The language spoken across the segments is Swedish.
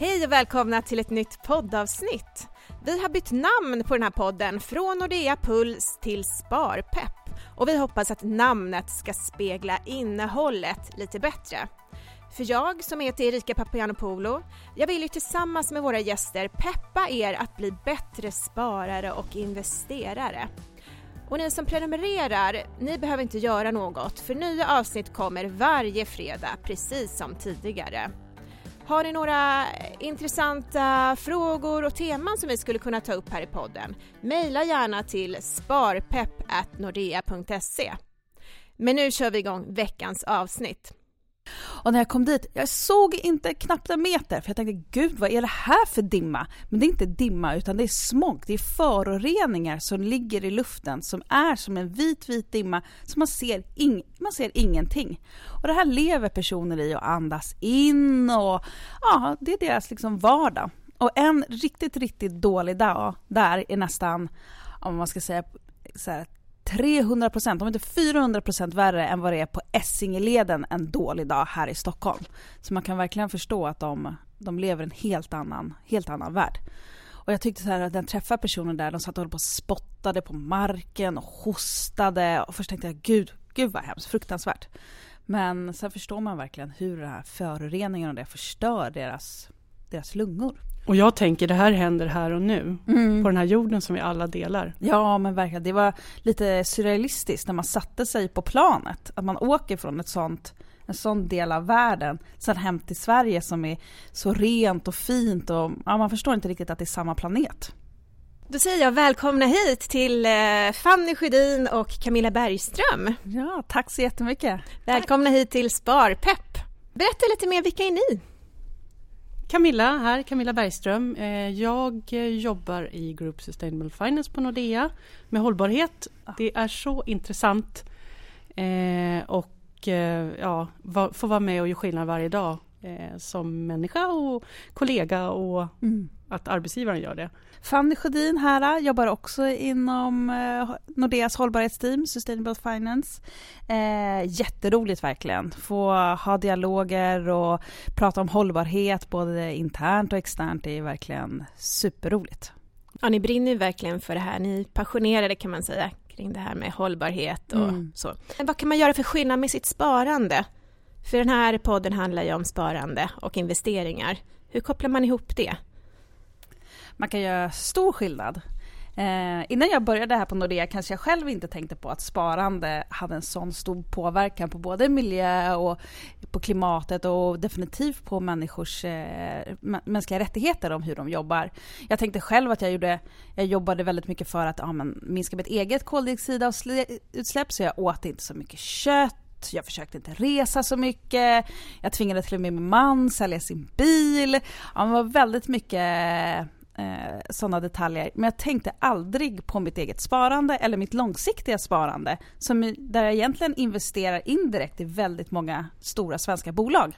Hej och välkomna till ett nytt poddavsnitt. Vi har bytt namn på den här podden från Nordea Puls till Sparpepp och vi hoppas att namnet ska spegla innehållet lite bättre. För jag som heter Erika Papagiannopoulou, jag vill ju tillsammans med våra gäster peppa er att bli bättre sparare och investerare. Och ni som prenumererar, ni behöver inte göra något för nya avsnitt kommer varje fredag precis som tidigare. Har ni några intressanta frågor och teman som vi skulle kunna ta upp här i podden? Mejla gärna till sparpepp.nordea.se. Men nu kör vi igång veckans avsnitt. Och när jag kom dit, jag såg inte knappt en meter för jag tänkte gud vad är det här för dimma? Men det är inte dimma utan det är smog, det är föroreningar som ligger i luften som är som en vit vit dimma som man ser, ing man ser ingenting. Och det här lever personer i och andas in och ja, det är deras liksom vardag. Och en riktigt, riktigt dålig dag där är nästan, om man ska säga så här, 300 %, om inte 400 % värre än vad det är på Essingeleden en dålig dag här i Stockholm. Så man kan verkligen förstå att de, de lever en helt annan, helt annan värld. Och jag tyckte så här att när jag träffade personer där, de satt och höll på och spottade på marken och hostade. Och först tänkte jag, gud, gud vad hemskt, fruktansvärt. Men sen förstår man verkligen hur den här föroreningen och det förstör deras, deras lungor. Och jag tänker det här händer här och nu, mm. på den här jorden som vi alla delar. Ja men verkligen, det var lite surrealistiskt när man satte sig på planet. Att man åker från ett sånt, en sån del av världen, sen hem till Sverige som är så rent och fint och ja, man förstår inte riktigt att det är samma planet. Då säger jag välkomna hit till eh, Fanny Sjödin och Camilla Bergström. Ja, tack så jättemycket. Välkomna tack. hit till Sparpepp. Berätta lite mer, vilka är ni? Camilla här, Camilla Bergström. Eh, jag jobbar i Group Sustainable Finance på Nordea med hållbarhet. Det är så intressant eh, och eh, ja, få vara med och göra skillnad varje dag som människa och kollega och mm. Att arbetsgivaren gör det. Fanny Sjödin här jobbar också inom eh, Nordeas hållbarhetsteam, Sustainable Finance. Eh, jätteroligt verkligen. Få ha dialoger och prata om hållbarhet både internt och externt. Det är verkligen superroligt. Ja, ni brinner ju verkligen för det här. Ni är passionerade kan man säga kring det här med hållbarhet och mm. så. Men vad kan man göra för skillnad med sitt sparande? För den här podden handlar ju om sparande och investeringar. Hur kopplar man ihop det? Man kan göra stor skillnad. Eh, innan jag började här på Nordea kanske jag själv inte tänkte på att sparande hade en sån stor påverkan på både miljö och på klimatet och definitivt på människors eh, mänskliga rättigheter om hur de jobbar. Jag tänkte själv att jag, gjorde, jag jobbade väldigt mycket för att ja, men, minska mitt eget koldioxidutsläpp så jag åt inte så mycket kött jag försökte inte resa så mycket. Jag tvingade till och med min man sälja sin bil. Ja, det var väldigt mycket eh, sådana detaljer. Men jag tänkte aldrig på mitt eget sparande eller mitt långsiktiga sparande som, där jag egentligen investerar indirekt i väldigt många stora svenska bolag.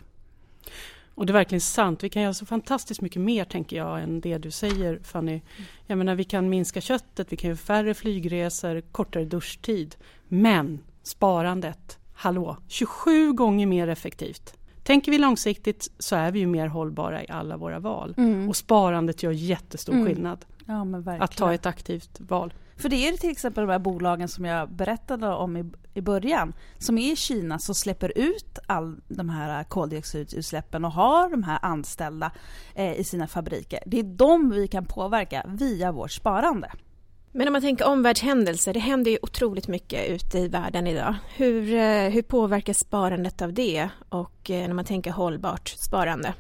Och det är verkligen sant. Vi kan göra så fantastiskt mycket mer tänker jag än det du säger Fanny. Jag menar vi kan minska köttet, vi kan göra färre flygresor, kortare duschtid. Men sparandet, hallå, 27 gånger mer effektivt. Tänker vi långsiktigt så är vi ju mer hållbara i alla våra val. Mm. Och sparandet gör jättestor mm. skillnad. Ja, att ta ett aktivt val. För det är till exempel de här bolagen som jag berättade om i, i början, som är i Kina, som släpper ut all de här koldioxidutsläppen och har de här anställda eh, i sina fabriker. Det är de vi kan påverka via vårt sparande. Men om man tänker omvärldshändelser, det händer ju otroligt mycket ute i världen idag. Hur, eh, hur påverkas sparandet av det och eh, när man tänker hållbart sparande?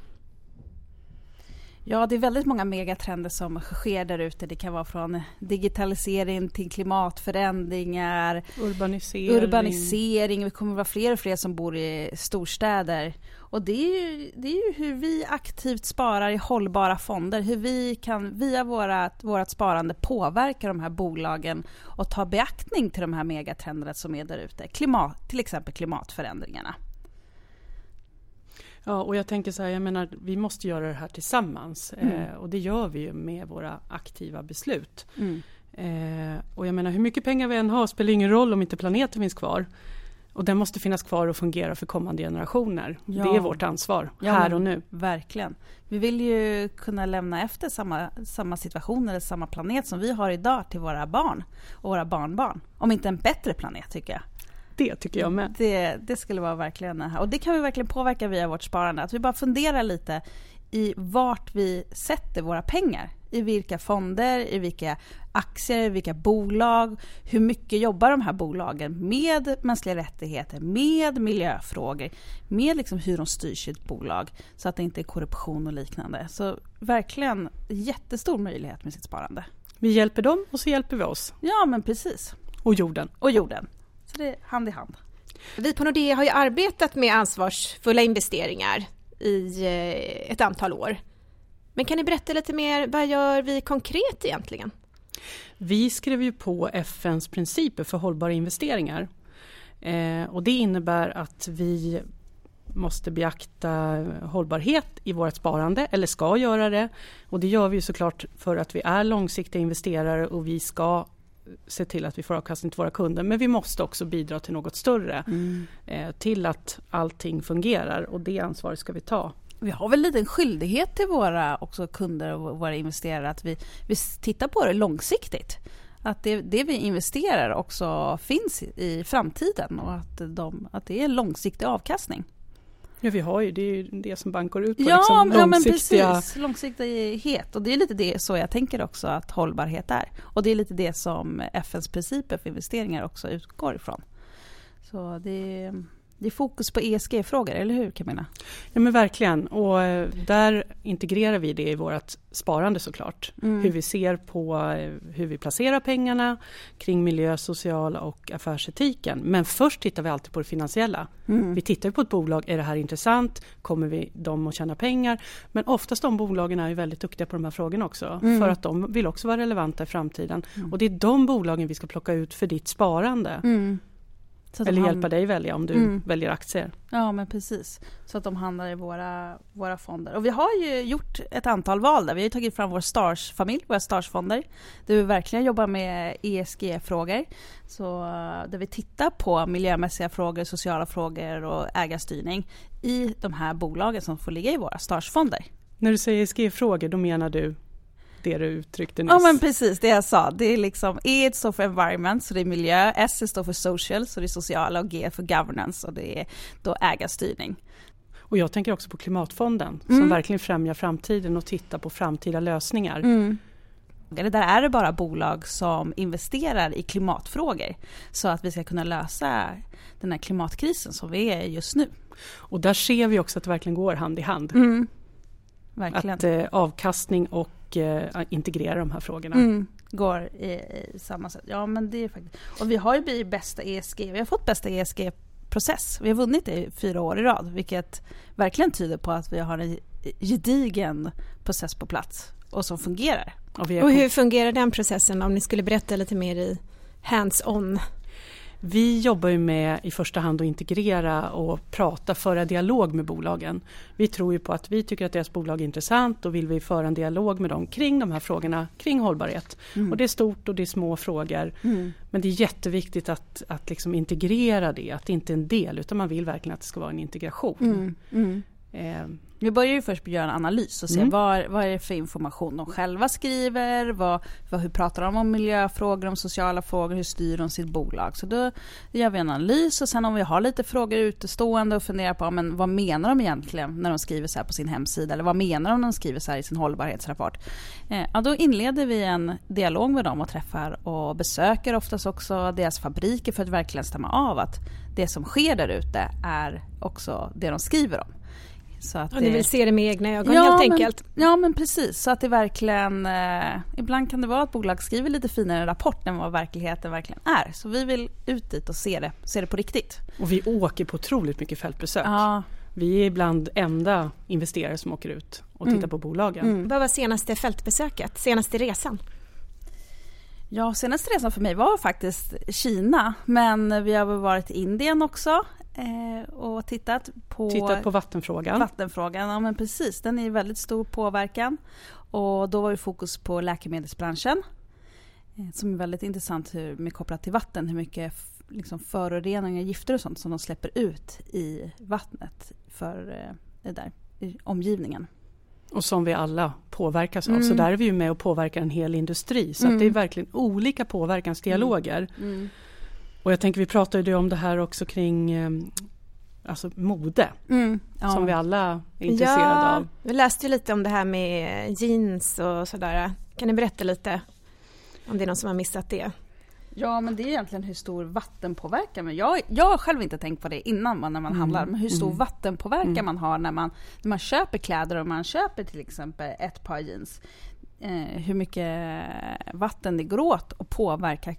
Ja, det är väldigt många megatrender som sker där ute. Det kan vara från digitalisering till klimatförändringar, urbanisering. urbanisering. Vi kommer att vara fler och fler som bor i storstäder. Och det är, ju, det är ju hur vi aktivt sparar i hållbara fonder, hur vi kan via vårat, vårat sparande påverka de här bolagen och ta beaktning till de här megatrenderna som är där ute. Klimat, till exempel klimatförändringarna. Ja, och jag tänker så här, jag menar, vi måste göra det här tillsammans. Mm. Eh, och det gör vi ju med våra aktiva beslut. Mm. Eh, och jag menar, hur mycket pengar vi än har spelar ingen roll om inte planeten finns kvar. Och den måste finnas kvar och fungera för kommande generationer. Ja. Det är vårt ansvar, Ja, här och nu. Verkligen. Vi vill ju kunna lämna efter samma, samma situation eller samma planet som vi har idag till våra barn och våra barnbarn. Om inte en bättre planet tycker jag. Det tycker jag med. Det, det skulle vara verkligen och det kan vi verkligen påverka via vårt sparande. Att vi bara funderar lite i vart vi sätter våra pengar. I vilka fonder, i vilka aktier, i vilka bolag. Hur mycket jobbar de här bolagen med mänskliga rättigheter, med miljöfrågor, med liksom hur de styr sitt bolag så att det inte är korruption och liknande. Så verkligen jättestor möjlighet med sitt sparande. Vi hjälper dem och så hjälper vi oss. Ja, men precis. Och jorden. Och jorden. Så det är hand i hand. Vi på Nordea har ju arbetat med ansvarsfulla investeringar i eh, ett antal år. Men kan ni berätta lite mer, vad gör vi konkret egentligen? Vi skrev ju på FNs principer för hållbara investeringar. Eh, och det innebär att vi måste beakta hållbarhet i vårt sparande, eller ska göra det. Och det gör vi såklart för att vi är långsiktiga investerare och vi ska se till att vi får avkastning till våra kunder. Men vi måste också bidra till något större, eh, till att allting fungerar och det ansvaret ska vi ta. Vi har väl lite en skyldighet till våra också kunder och våra investerare att vi, vi tittar på det långsiktigt. Att det, det vi investerar också finns i, i framtiden och att, de, att det är en långsiktig avkastning. Ja, vi har ju, det är ju det som bank går ut på, Ja, liksom ja men precis. Långsiktighet. Och det är lite det så jag tänker också att hållbarhet är. Och det är lite det som FNs principer för investeringar också utgår ifrån. Så det är, det är fokus på ESG-frågor, eller hur Camilla? Ja men verkligen och eh, där integrerar vi det i vårt sparande såklart. Mm. Hur vi ser på eh, hur vi placerar pengarna kring miljö, social och affärsetiken. Men först tittar vi alltid på det finansiella. Mm. Vi tittar på ett bolag, är det här intressant? Kommer vi dem att tjäna pengar? Men oftast de bolagen är ju väldigt duktiga på de här frågorna också. Mm. För att de vill också vara relevanta i framtiden. Mm. Och det är de bolagen vi ska plocka ut för ditt sparande. Mm. Så att de Eller hjälpa dig välja om du Mm. väljer aktier. Ja, men precis. Så att de hamnar i våra, våra fonder. Och vi har ju gjort ett antal val där. Vi har ju tagit fram vår Stars-familj, våra Stars-fonder. Där vi verkligen jobbar med ESG-frågor. Så eh, där vi tittar på miljömässiga frågor, sociala frågor och ägarstyrning i de här bolagen som får ligga i våra Stars-fonder. När du säger ESG-frågor, då menar du det du uttryckte nyss? Ja men precis det jag sa. Det är liksom E står för environment, så det är miljö. S står för social, så det är sociala. Och G för governance, och det är då ägarstyrning. Och jag tänker också på Klimatfonden Mm. som verkligen främjar framtiden och tittar på framtida lösningar. Mm. Eller där är det bara bolag som investerar i klimatfrågor så att vi ska kunna lösa den här klimatkrisen som vi är just nu. Och där ser vi också att det verkligen går hand i hand. Mm. Verkligen. Att eh, avkastning och eh, integrera de här frågorna. Mm. Går i, i samma sätt. Ja men det är faktiskt. Och vi har ju blivit bästa ESG. Vi har fått bästa ESG-process. Vi har vunnit det i fyra år i rad. Vilket verkligen tyder på att vi har en gedigen process på plats och som fungerar. Och Och hur fungerar den processen om ni skulle berätta lite mer i hands-on? Vi jobbar ju med i första hand att integrera och prata, föra dialog med bolagen. Vi tror ju på att vi tycker att deras bolag är intressant och vill vi föra en dialog med dem kring de här frågorna kring hållbarhet. Mm. Och det är stort och det är små frågor. Mm. Men det är jätteviktigt att, att liksom integrera det, att det inte är en del utan man vill verkligen att det ska vara en integration. Mm. Eh, Vi börjar ju först göra en analys och se Mm. vad, vad är det för information de själva skriver, vad, vad, hur pratar de om miljöfrågor, om sociala frågor, hur styr de sitt bolag. Så då gör vi en analys och sen om vi har lite frågor utestående och funderar på men vad menar de egentligen när de skriver så här på sin hemsida eller vad menar de när de skriver så här i sin hållbarhetsrapport. Eh, ja, då inleder vi en dialog med dem och träffar och besöker oftast också deras fabriker för att verkligen stämma av att det som sker där ute är också det de skriver om. Så att Och ni det- vill se det med egna ögon Ja, helt men- enkelt. Ja men precis, så att det verkligen... Eh, ibland kan det vara att bolag skriver lite finare rapport än vad verkligheten verkligen är. Så vi vill ut dit och se det, se det på riktigt. och vi åker på otroligt mycket fältbesök. Ja. Vi är ibland enda investerare som åker ut och tittar Mm. på bolagen. Mm. Vad var senaste fältbesöket, senaste resan? ja, senaste resan för mig var faktiskt Kina. Men vi har väl varit i Indien också och tittat på, Tittat på vattenfrågan. vattenfrågan. Ja men precis, den är väldigt stor påverkan. Och då var det fokus på läkemedelsbranschen. eh, Som är väldigt intressant hur, med kopplat till vatten, hur mycket liksom föroreningar, gifter och sånt som de släpper ut i vattnet för eh, det där, i omgivningen. Och som vi alla påverkas av. Mm. Så där är vi ju med och påverkar en hel industri. Så Mm. det är verkligen olika påverkansdialoger. Mm. Och jag tänker vi pratade ju om det här också kring eh, alltså mode. Mm. Ja. Som vi alla är intresserade ja, av. Vi läste ju lite om det här med jeans och sådär. Kan ni berätta lite om det är någon som har missat det? Ja, men det är egentligen hur stor vattenpåverkan. Men jag, jag har själv inte tänkt på det innan man, när man Mm, handlar. Men hur stor mm. vattenpåverkan Mm. man har när man, när man köper kläder och man köper till exempel ett par jeans. Eh, hur mycket vatten det går åt och påverkar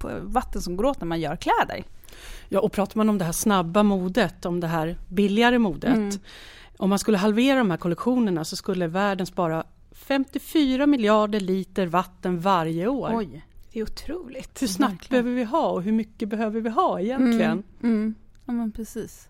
på vatten som går åt när man gör kläder. Ja, och pratar man om det här snabba modet, om det här billigare modet. Mm. Om man skulle halvera de här kollektionerna så skulle världen spara 54 miljarder liter vatten varje år. Oj. Det är otroligt. Hur snabbt Verkligen. behöver vi ha och hur mycket behöver vi ha egentligen? Mm. Mm. Ja, men precis.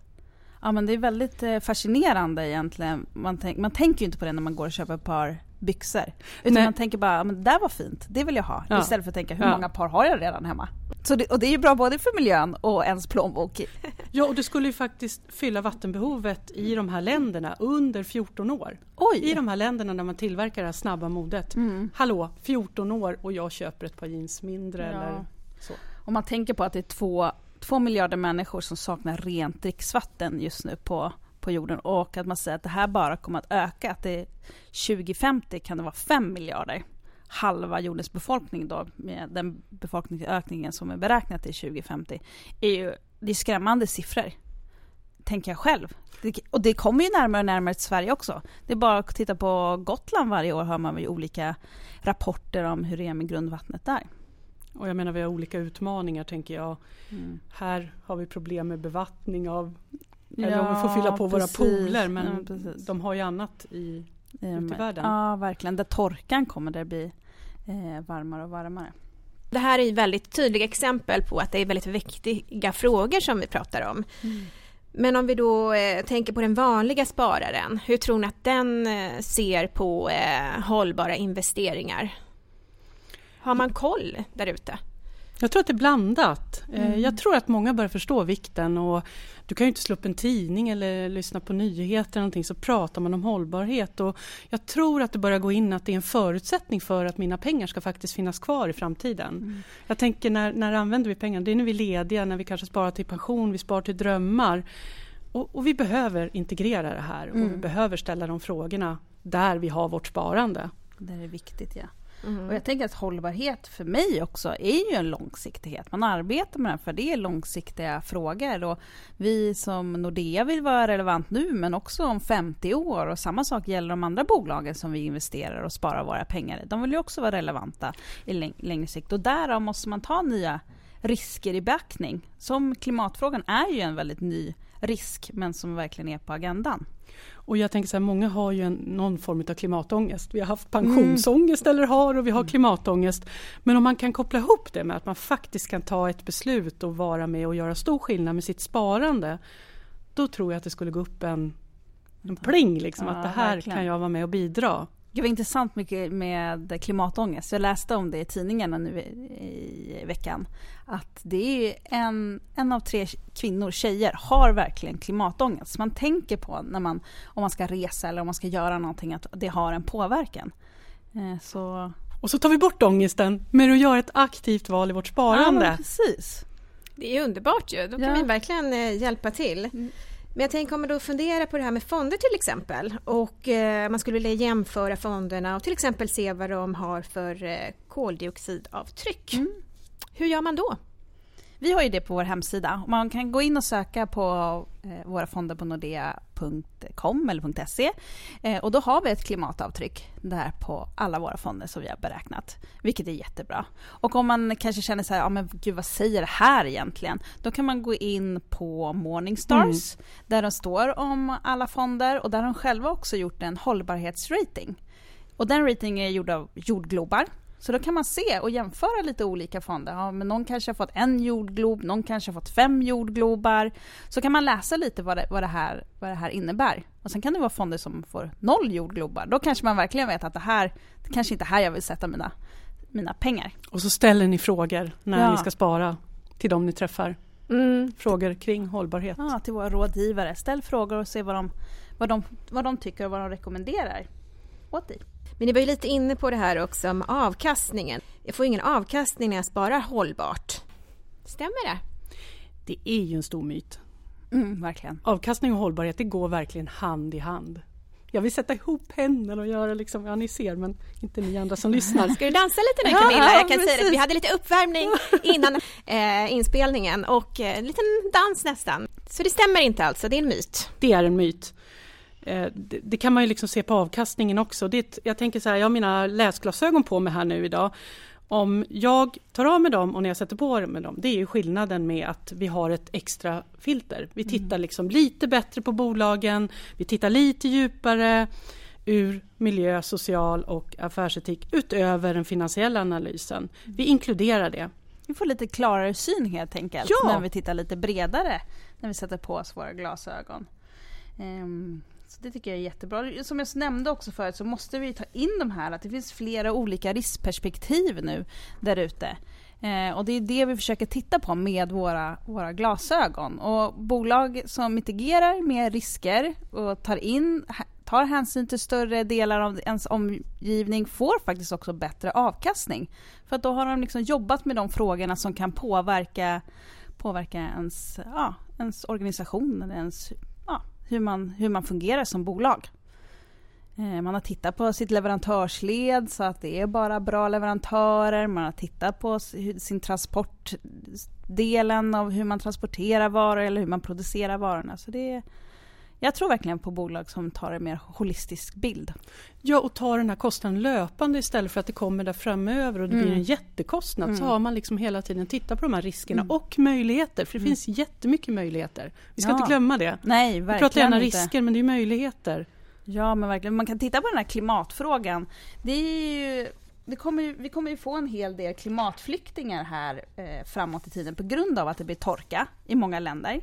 Ja, men det är väldigt eh, fascinerande egentligen. Man, tänk, man tänker ju inte på det när man går och köper ett par byxor. Utan Nej. man tänker bara, men det där var fint, det vill jag ha. Ja. Istället för att tänka, hur Ja. många par har jag redan hemma? Så det, och det är ju bra både för miljön och ens plånbok. Ja, och det skulle ju faktiskt fylla vattenbehovet i de här länderna under 14 år. Oj! I de här länderna där man tillverkar det här snabba modet. Mm. Hallå, 14 år och jag köper ett par jeans mindre Ja. eller så. Om man tänker på att det är två, två miljarder människor som saknar rent dricksvatten just nu på, på jorden och att man säger att det här bara kommer att öka, att det 2050 kan det vara fem miljarder. Halva jordens befolkning då, med den befolkningsökningen som är beräknad till 2050, är ju det är skrämmande siffror. Tänker jag själv. Det, och det kommer ju närmare och närmare till Sverige också. Det är bara att titta på Gotland varje år hör man ju olika rapporter om hur det är med grundvattnet där. Och jag menar vi har olika utmaningar tänker jag. Här har vi problem med bevattning av, eller om vi får fylla på våra precis. pooler men Ja, precis. de har ju annat i Ehm, ute i världen. Ja, verkligen. Där torkan kommer, det blir eh, varmare och varmare. Det här är ju väldigt tydliga exempel på att det är väldigt viktiga frågor som vi pratar om. Men om vi då eh, tänker på den vanliga spararen, hur tror ni att den eh, ser på eh, hållbara investeringar? Har man koll där ute? Jag tror att det är blandat. Eh, Mm. Jag tror att många börjar förstå vikten och du kan ju inte slå upp en tidning eller lyssna på nyheter eller någonting så pratar man om hållbarhet och jag tror att det börjar gå in att det är en förutsättning för att mina pengar ska faktiskt finnas kvar i framtiden. Mm. Jag tänker när, när använder vi pengarna? Det är när vi är lediga, när vi kanske sparar till pension, vi sparar till drömmar. Och, och vi behöver integrera det här och vi Mm. behöver ställa de frågorna där vi har vårt sparande. Det är viktigt, ja. Mm. Och jag tänker att hållbarhet för mig också är ju en långsiktighet. Man arbetar med det för det är långsiktiga frågor. Och vi som Nordea vill vara relevant nu men också om 50 år. Och samma sak gäller de andra bolagen som vi investerar och sparar våra pengar i. De vill ju också vara relevanta i läng- längre sikt. Och därav måste man ta nya risker i beaktning. Som klimatfrågan är ju en väldigt ny risk men som verkligen är på agendan. Och jag tänker så här, många har ju en, någon form av klimatångest. Vi har haft pensionsångest eller har och vi har klimatångest. Men om man kan koppla ihop det med att man faktiskt kan ta ett beslut och vara med och göra stor skillnad med sitt sparande. Då tror jag att det skulle gå upp en, en pling liksom Ja, att det här verkligen. kan jag vara med och bidra. Det var intressant mycket med klimatångest. Jag läste om det i tidningarna nu i, veckan. Att det är en, en av tre kvinnor, tjejer, har verkligen klimatångest. Man tänker på när man, om man ska resa eller om man ska göra någonting att det har en påverkan. Eh, Så, Och så tar vi bort ångesten med att göra ett aktivt val i vårt ja, sparande. men precis. Det är underbart ju, då kan Ja. vi verkligen eh, hjälpa till. Men jag tänker om man då funderar på det här med fonder till exempel och eh, man skulle vilja jämföra fonderna och till exempel se vad de har för eh, koldioxidavtryck. Mm. Hur gör man då? Vi har ju det på vår hemsida. Man kan gå in och söka på eh, våra fonder på nordea.com eller .se. Eh, och då har vi ett klimatavtryck där på alla våra fonder som vi har beräknat. Vilket är jättebra. Och om man kanske känner så här, ja men gud vad säger det här egentligen? Då kan man gå in på Morningstars där de står om alla fonder och där har de själva också gjort en hållbarhetsrating. Och den ratingen är gjord av jordglobar. Så då kan man se och jämföra lite olika fonder. Ja, men någon kanske har fått en jordglob, någon kanske har fått fem jordglobar. Så kan man läsa lite vad det, vad det, här, vad det här innebär. Och sen kan det vara fonder som får noll jordglobar. Då kanske man verkligen vet att det här, det kanske inte är här jag vill sätta mina, mina pengar. Och så ställer ni frågor när Ja. ni ska spara till de ni träffar. Mm. Frågor kring hållbarhet. Ja, till våra rådgivare. Ställ frågor och se vad de, vad de, vad de tycker och vad de rekommenderar åt dig. Men ni var ju lite inne på det här också med avkastningen. Jag får ingen avkastning när jag sparar hållbart. Stämmer det? Det är ju en stor myt. Mm, verkligen. Avkastning och hållbarhet, det går verkligen hand i hand. Jag vill sätta ihop händerna och göra liksom, ja ni ser men inte ni andra som lyssnar. Ska du dansa lite nu Camilla? Ja, Jag kan säga precis. det, vi hade lite uppvärmning innan eh, inspelningen och eh, en liten dans nästan. Så det stämmer inte alltså, det är en myt. Det är en myt. Eh, Det, det kan man ju liksom se på avkastningen också. Det, jag tänker så här, jag har mina läsglasögon på mig här nu idag. Om jag tar av mig dem och när jag sätter på mig dem, det är ju skillnaden med att vi har ett extra filter. Vi tittar liksom lite bättre på bolagen, vi tittar lite djupare ur miljö, social och affärsetik utöver den finansiella analysen. Vi inkluderar det. Vi får lite klarare syn helt enkelt Ja. när vi tittar lite bredare när vi sätter på oss våra glasögon. Ehm, så det tycker jag är jättebra. Som jag nämnde också förut så måste vi ta in de här att det finns flera olika riskperspektiv nu där ute. Eh, och det är det vi försöker titta på med våra, våra glasögon. Och bolag som mitigerar mer risker och tar in tar hänsyn till större delar av ens omgivning får faktiskt också bättre avkastning. För att då har de liksom jobbat med de frågorna som kan påverka, påverka ens, ja, ens organisation eller ens, hur, man, hur man fungerar som bolag. Eh, man har tittat på sitt leverantörsled så att det är bara bra leverantörer. Man har tittat på hur- sin transportdelen av hur man transporterar varor eller hur man producerar varorna. Så det är, jag tror verkligen på bolag som tar en mer holistisk bild. Ja, och ta den här kostnaden löpande istället för att det kommer där framöver och det blir Mm. en jättekostnad. Så Mm. har man liksom hela tiden tittat på de här riskerna Mm. och möjligheter. För det Mm. finns jättemycket möjligheter. Vi ska Ja. inte glömma det. Nej, Vi verkligen pratar gärna inte. risker men det är möjligheter. Ja, men verkligen. Man kan titta på den här klimatfrågan. Det är ju, det kommer vi kommer ju få en hel del klimatflyktingar här eh, framåt i tiden på grund av att det blir torka i många länder.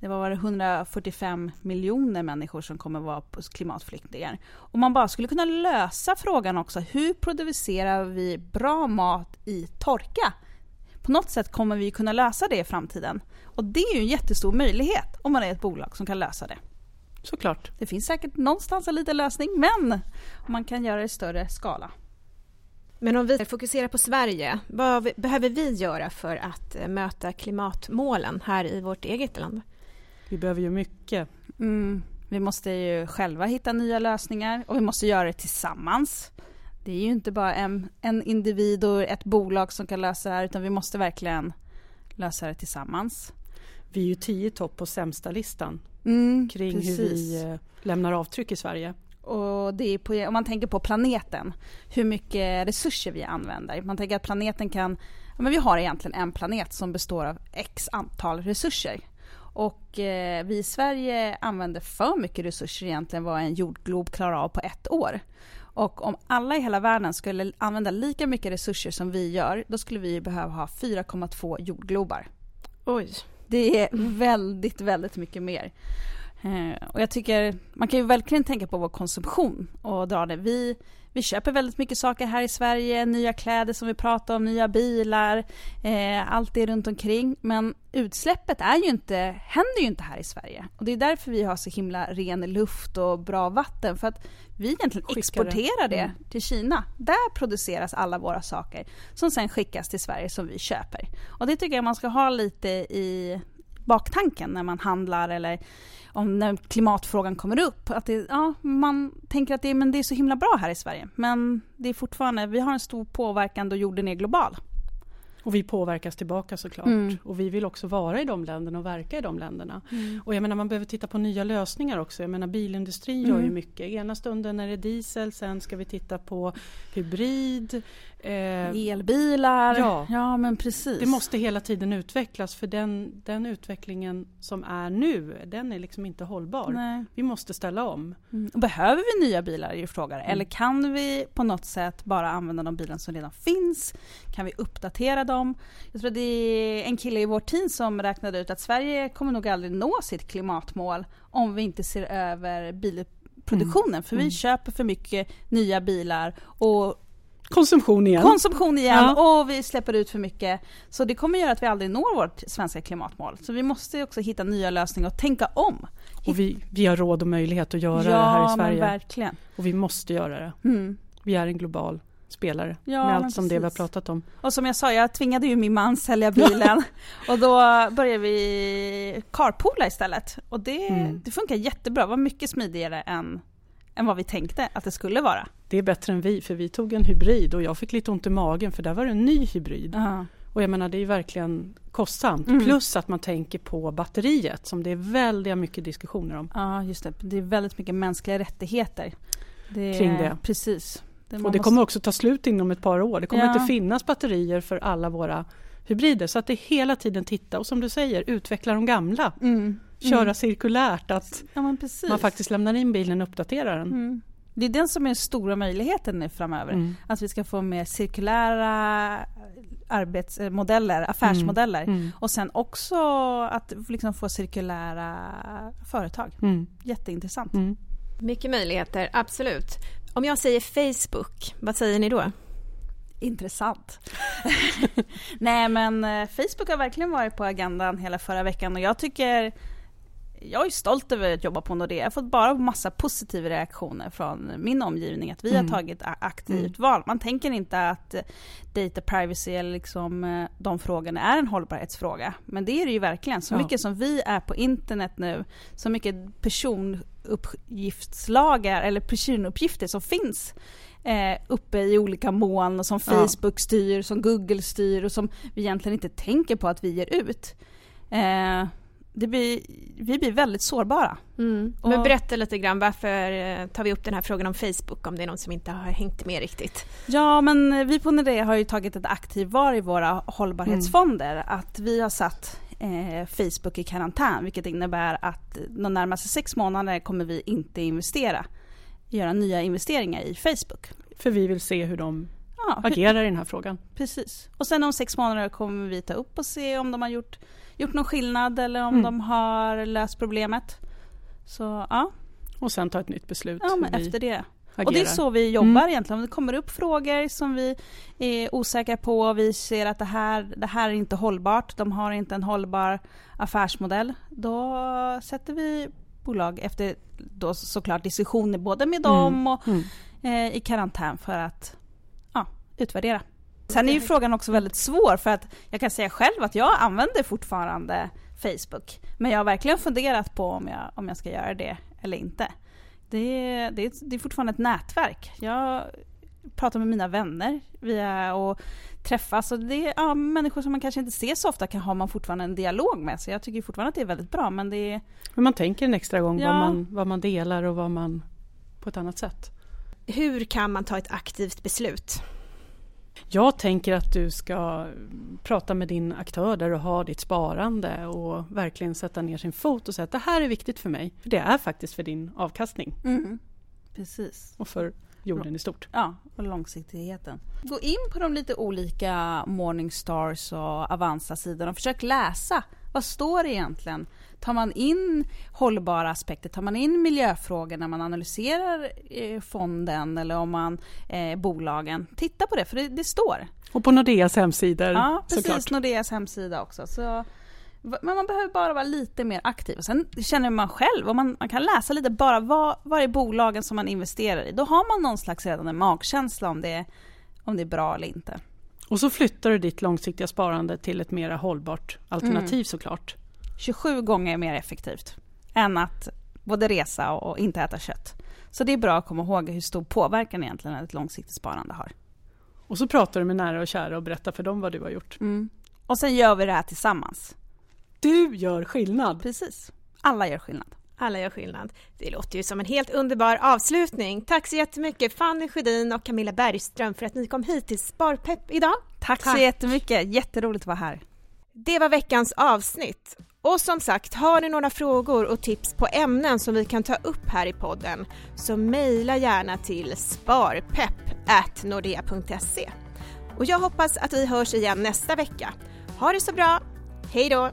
Det var 145 miljoner människor som kommer vara på klimatflyktingar. Om man bara skulle kunna lösa frågan också, hur producerar vi bra mat i torka? På något sätt kommer vi kunna lösa det i framtiden. Och det är ju en jättestor möjlighet om man är ett bolag som kan lösa det. Såklart. Det finns säkert någonstans en liten lösning, men man kan göra det i större skala. Men om vi fokuserar på Sverige, vad behöver vi göra för att eh, möta klimatmålen här i vårt eget land? Vi behöver ju mycket. Mm. Vi måste ju själva hitta nya lösningar och vi måste göra det tillsammans. Det är ju inte bara en, en individ och ett bolag som kan lösa det här, utan vi måste verkligen lösa det tillsammans. Vi är ju tio topp på sämsta listan Mm, kring precis. hur vi eh, lämnar avtryck i Sverige. Och det är på, om man tänker på planeten, hur mycket resurser vi använder. Man tänker att planeten kan, men vi har egentligen en planet som består av x antal resurser. Och eh, vi i Sverige använder för mycket resurser egentligen vad en jordglob klarar av på ett år. Och om alla i hela världen skulle använda lika mycket resurser som vi gör, då skulle vi behöva ha 4,2 jordglobar. Oj. Det är väldigt, väldigt mycket mer. Eh, och jag tycker, man kan ju verkligen tänka på vår konsumtion och dra det. Vi, vi köper väldigt mycket saker här i Sverige, nya kläder som vi pratar om, nya bilar, eh, allt det runt omkring. Men utsläppet är ju inte, händer ju inte här i Sverige. Och det är därför vi har så himla ren luft och bra vatten. För att vi egentligen Skickar det. exporterar det Mm. till Kina. Där produceras alla våra saker som sen skickas till Sverige som vi köper. Och det tycker jag man ska ha lite i baktanken när man handlar eller om när klimatfrågan kommer upp. Att det, ja, man tänker att det, men det är så himla bra här i Sverige. Men det är fortfarande, vi har en stor påverkan då jorden är global. Och vi påverkas tillbaka såklart. Mm. Och vi vill också vara i de länderna och verka i de länderna. Och jag menar man behöver titta på nya lösningar också. Jag menar bilindustrin gör ju Mm. mycket. Ena stunden är det diesel, sen ska vi titta på hybrid. Eh, Elbilar, ja. ja men precis. det måste hela tiden utvecklas för den, den utvecklingen som är nu, den är liksom inte hållbar. Nej. Vi måste ställa om. Mm. Behöver vi nya bilar är ju frågan. Mm. Eller kan vi på något sätt bara använda de bilar som redan finns? Kan vi uppdatera dem? Jag tror det är en kille i vårt team som räknade ut att Sverige kommer nog aldrig nå sitt klimatmål om vi inte ser över bilproduktionen. För vi Mm. köper för mycket nya bilar och Konsumtion igen. Konsumtion igen Ja. och vi släpper ut för mycket. Så det kommer göra att vi aldrig når vårt svenska klimatmål. Så vi måste också hitta nya lösningar och tänka om. och vi, vi har råd och möjlighet att göra ja, det här i men Sverige. verkligen. Och vi måste göra det. Mm. Vi är en global spelare Ja, med men allt som det vi har precis. pratat om. Och som jag sa, jag tvingade ju min man sälja bilen och då började vi carpoola istället. Och det, Mm. det funkar jättebra, det var mycket smidigare än, än vad vi tänkte att det skulle vara. Det är bättre än vi, för vi tog en hybrid och jag fick lite ont i magen för där var det en ny hybrid. Och jag menar det är verkligen kostsamt. Mm. Plus att man tänker på batteriet som det är väldigt mycket diskussioner om. Ja, just det. Det är väldigt mycket mänskliga rättigheter. Det, Kring det. Precis. Det, Och det måste- kommer också ta slut inom ett par år. Det kommer Ja. inte finnas batterier för alla våra hybrider. Så att det är hela tiden titta och som du säger utveckla de gamla. Mm. Köra Mm. cirkulärt, att Ja, man faktiskt lämnar in bilen och uppdaterar den. Mm. Det är den som är den stora möjligheten nu framöver. Mm. Att vi ska få mer cirkulära arbetsmodeller, affärsmodeller. Mm. Och sen också att liksom få cirkulära företag. Mm. Jätteintressant. Mm. Mycket möjligheter, absolut. Om jag säger Facebook, vad säger ni då? Intressant. Nej men eh, Facebook har verkligen varit på agendan hela förra veckan och jag tycker jag är stolt över att jobba på Nordea. Jag har fått bara massa positiva reaktioner från min omgivning att vi Mm. har tagit aktivt val. Man tänker inte att data privacy eller liksom eh, de frågorna är en hållbarhetsfråga. Men det är det ju verkligen. Så Ja. mycket som vi är på internet nu, så mycket personuppgiftslagar eller personuppgifter som finns eh, uppe i olika moln och som. Facebook styr, som Google styr och som vi egentligen inte tänker på att vi ger ut. Eh, det blir, vi blir väldigt sårbara. Men Och- berätta lite grann, varför eh, tar vi upp den här frågan om Facebook om det är någon som inte har hängt med riktigt? Ja, men vi på Nordea har ju tagit ett aktivt val i våra hållbarhetsfonder. Att vi har satt eh, Facebook i karantän, vilket innebär att de närmaste sex månader kommer vi inte investera, göra nya investeringar i Facebook. För vi vill se hur de Ja, hur- agerar i den här frågan. Precis. Och sen om sex månader kommer vi ta upp och se om de har gjort, gjort någon skillnad eller om Mm. de har löst problemet. Så ja, Och sen ta ett nytt beslut ja men efter det. agerar. Och det är så vi jobbar Mm. egentligen. Om det kommer upp frågor som vi är osäkra på och vi ser att det här, det här är inte hållbart, de har inte en hållbar affärsmodell, då sätter vi bolag efter då såklart diskussioner både med dem och Mm. eh, i karantän för att ja, utvärdera. Sen är ju frågan också väldigt svår för att jag kan säga själv att jag använder fortfarande Facebook. Men jag har verkligen funderat på om jag, om jag ska göra det eller inte. Det är, det, är, det är fortfarande ett nätverk. Jag pratar med mina vänner via och träffas och det är ja, människor som man kanske inte ser så ofta kan ha man fortfarande en dialog med. Så jag tycker fortfarande att det är väldigt bra men det är Men man tänker en extra gång Ja. vad, man, vad man delar och vad man på ett annat sätt. Hur kan man ta ett aktivt beslut? Jag tänker att du ska prata med din aktör där du har ditt sparande och verkligen sätta ner sin fot och säga att det här är viktigt för mig. För det är faktiskt för din avkastning precis. och för jorden i stort. Ja, och långsiktigheten. Gå in på de lite olika Morningstars och Avanza-sidorna och försök läsa. Vad står det egentligen? Tar man in hållbara aspekter? Tar man in miljöfrågor när man analyserar eh, fonden eller om man eh, bolagen? Titta på det, för det, det står. Och på Nordeas hemsidor Ja, precis. såklart. Nordeas hemsida också. Så, men man behöver bara vara lite mer aktiv. Och sen känner man själv, och man, man kan läsa lite bara vad, vad är bolagen som man investerar i. Då har man någon slags redan en magkänsla om det, om det är bra eller inte. Och så flyttar du ditt långsiktiga sparande till ett mera hållbart alternativ Mm. såklart. 27 gånger mer effektivt än att både resa och, inte äta kött. Så det är bra att komma ihåg hur stor påverkan egentligen ett långsiktigt sparande har. Och så pratar du med nära och kära och berättar för dem vad du har gjort. Och sen gör vi det här tillsammans. Du gör skillnad! Precis. Alla gör skillnad. Alla gör skillnad. Det låter ju som en helt underbar avslutning. Tack så jättemycket Fanny Sjödin och Camilla Bergström för att ni kom hit till Sparpepp idag. Tack, Tack. så jättemycket. Jätteroligt att vara här. Det var veckans avsnitt. Och som sagt, har ni några frågor och tips på ämnen som vi kan ta upp här i podden så mejla gärna till sparpepp.nordea.se. Och jag hoppas att vi hörs igen nästa vecka. Ha det så bra! Hej då!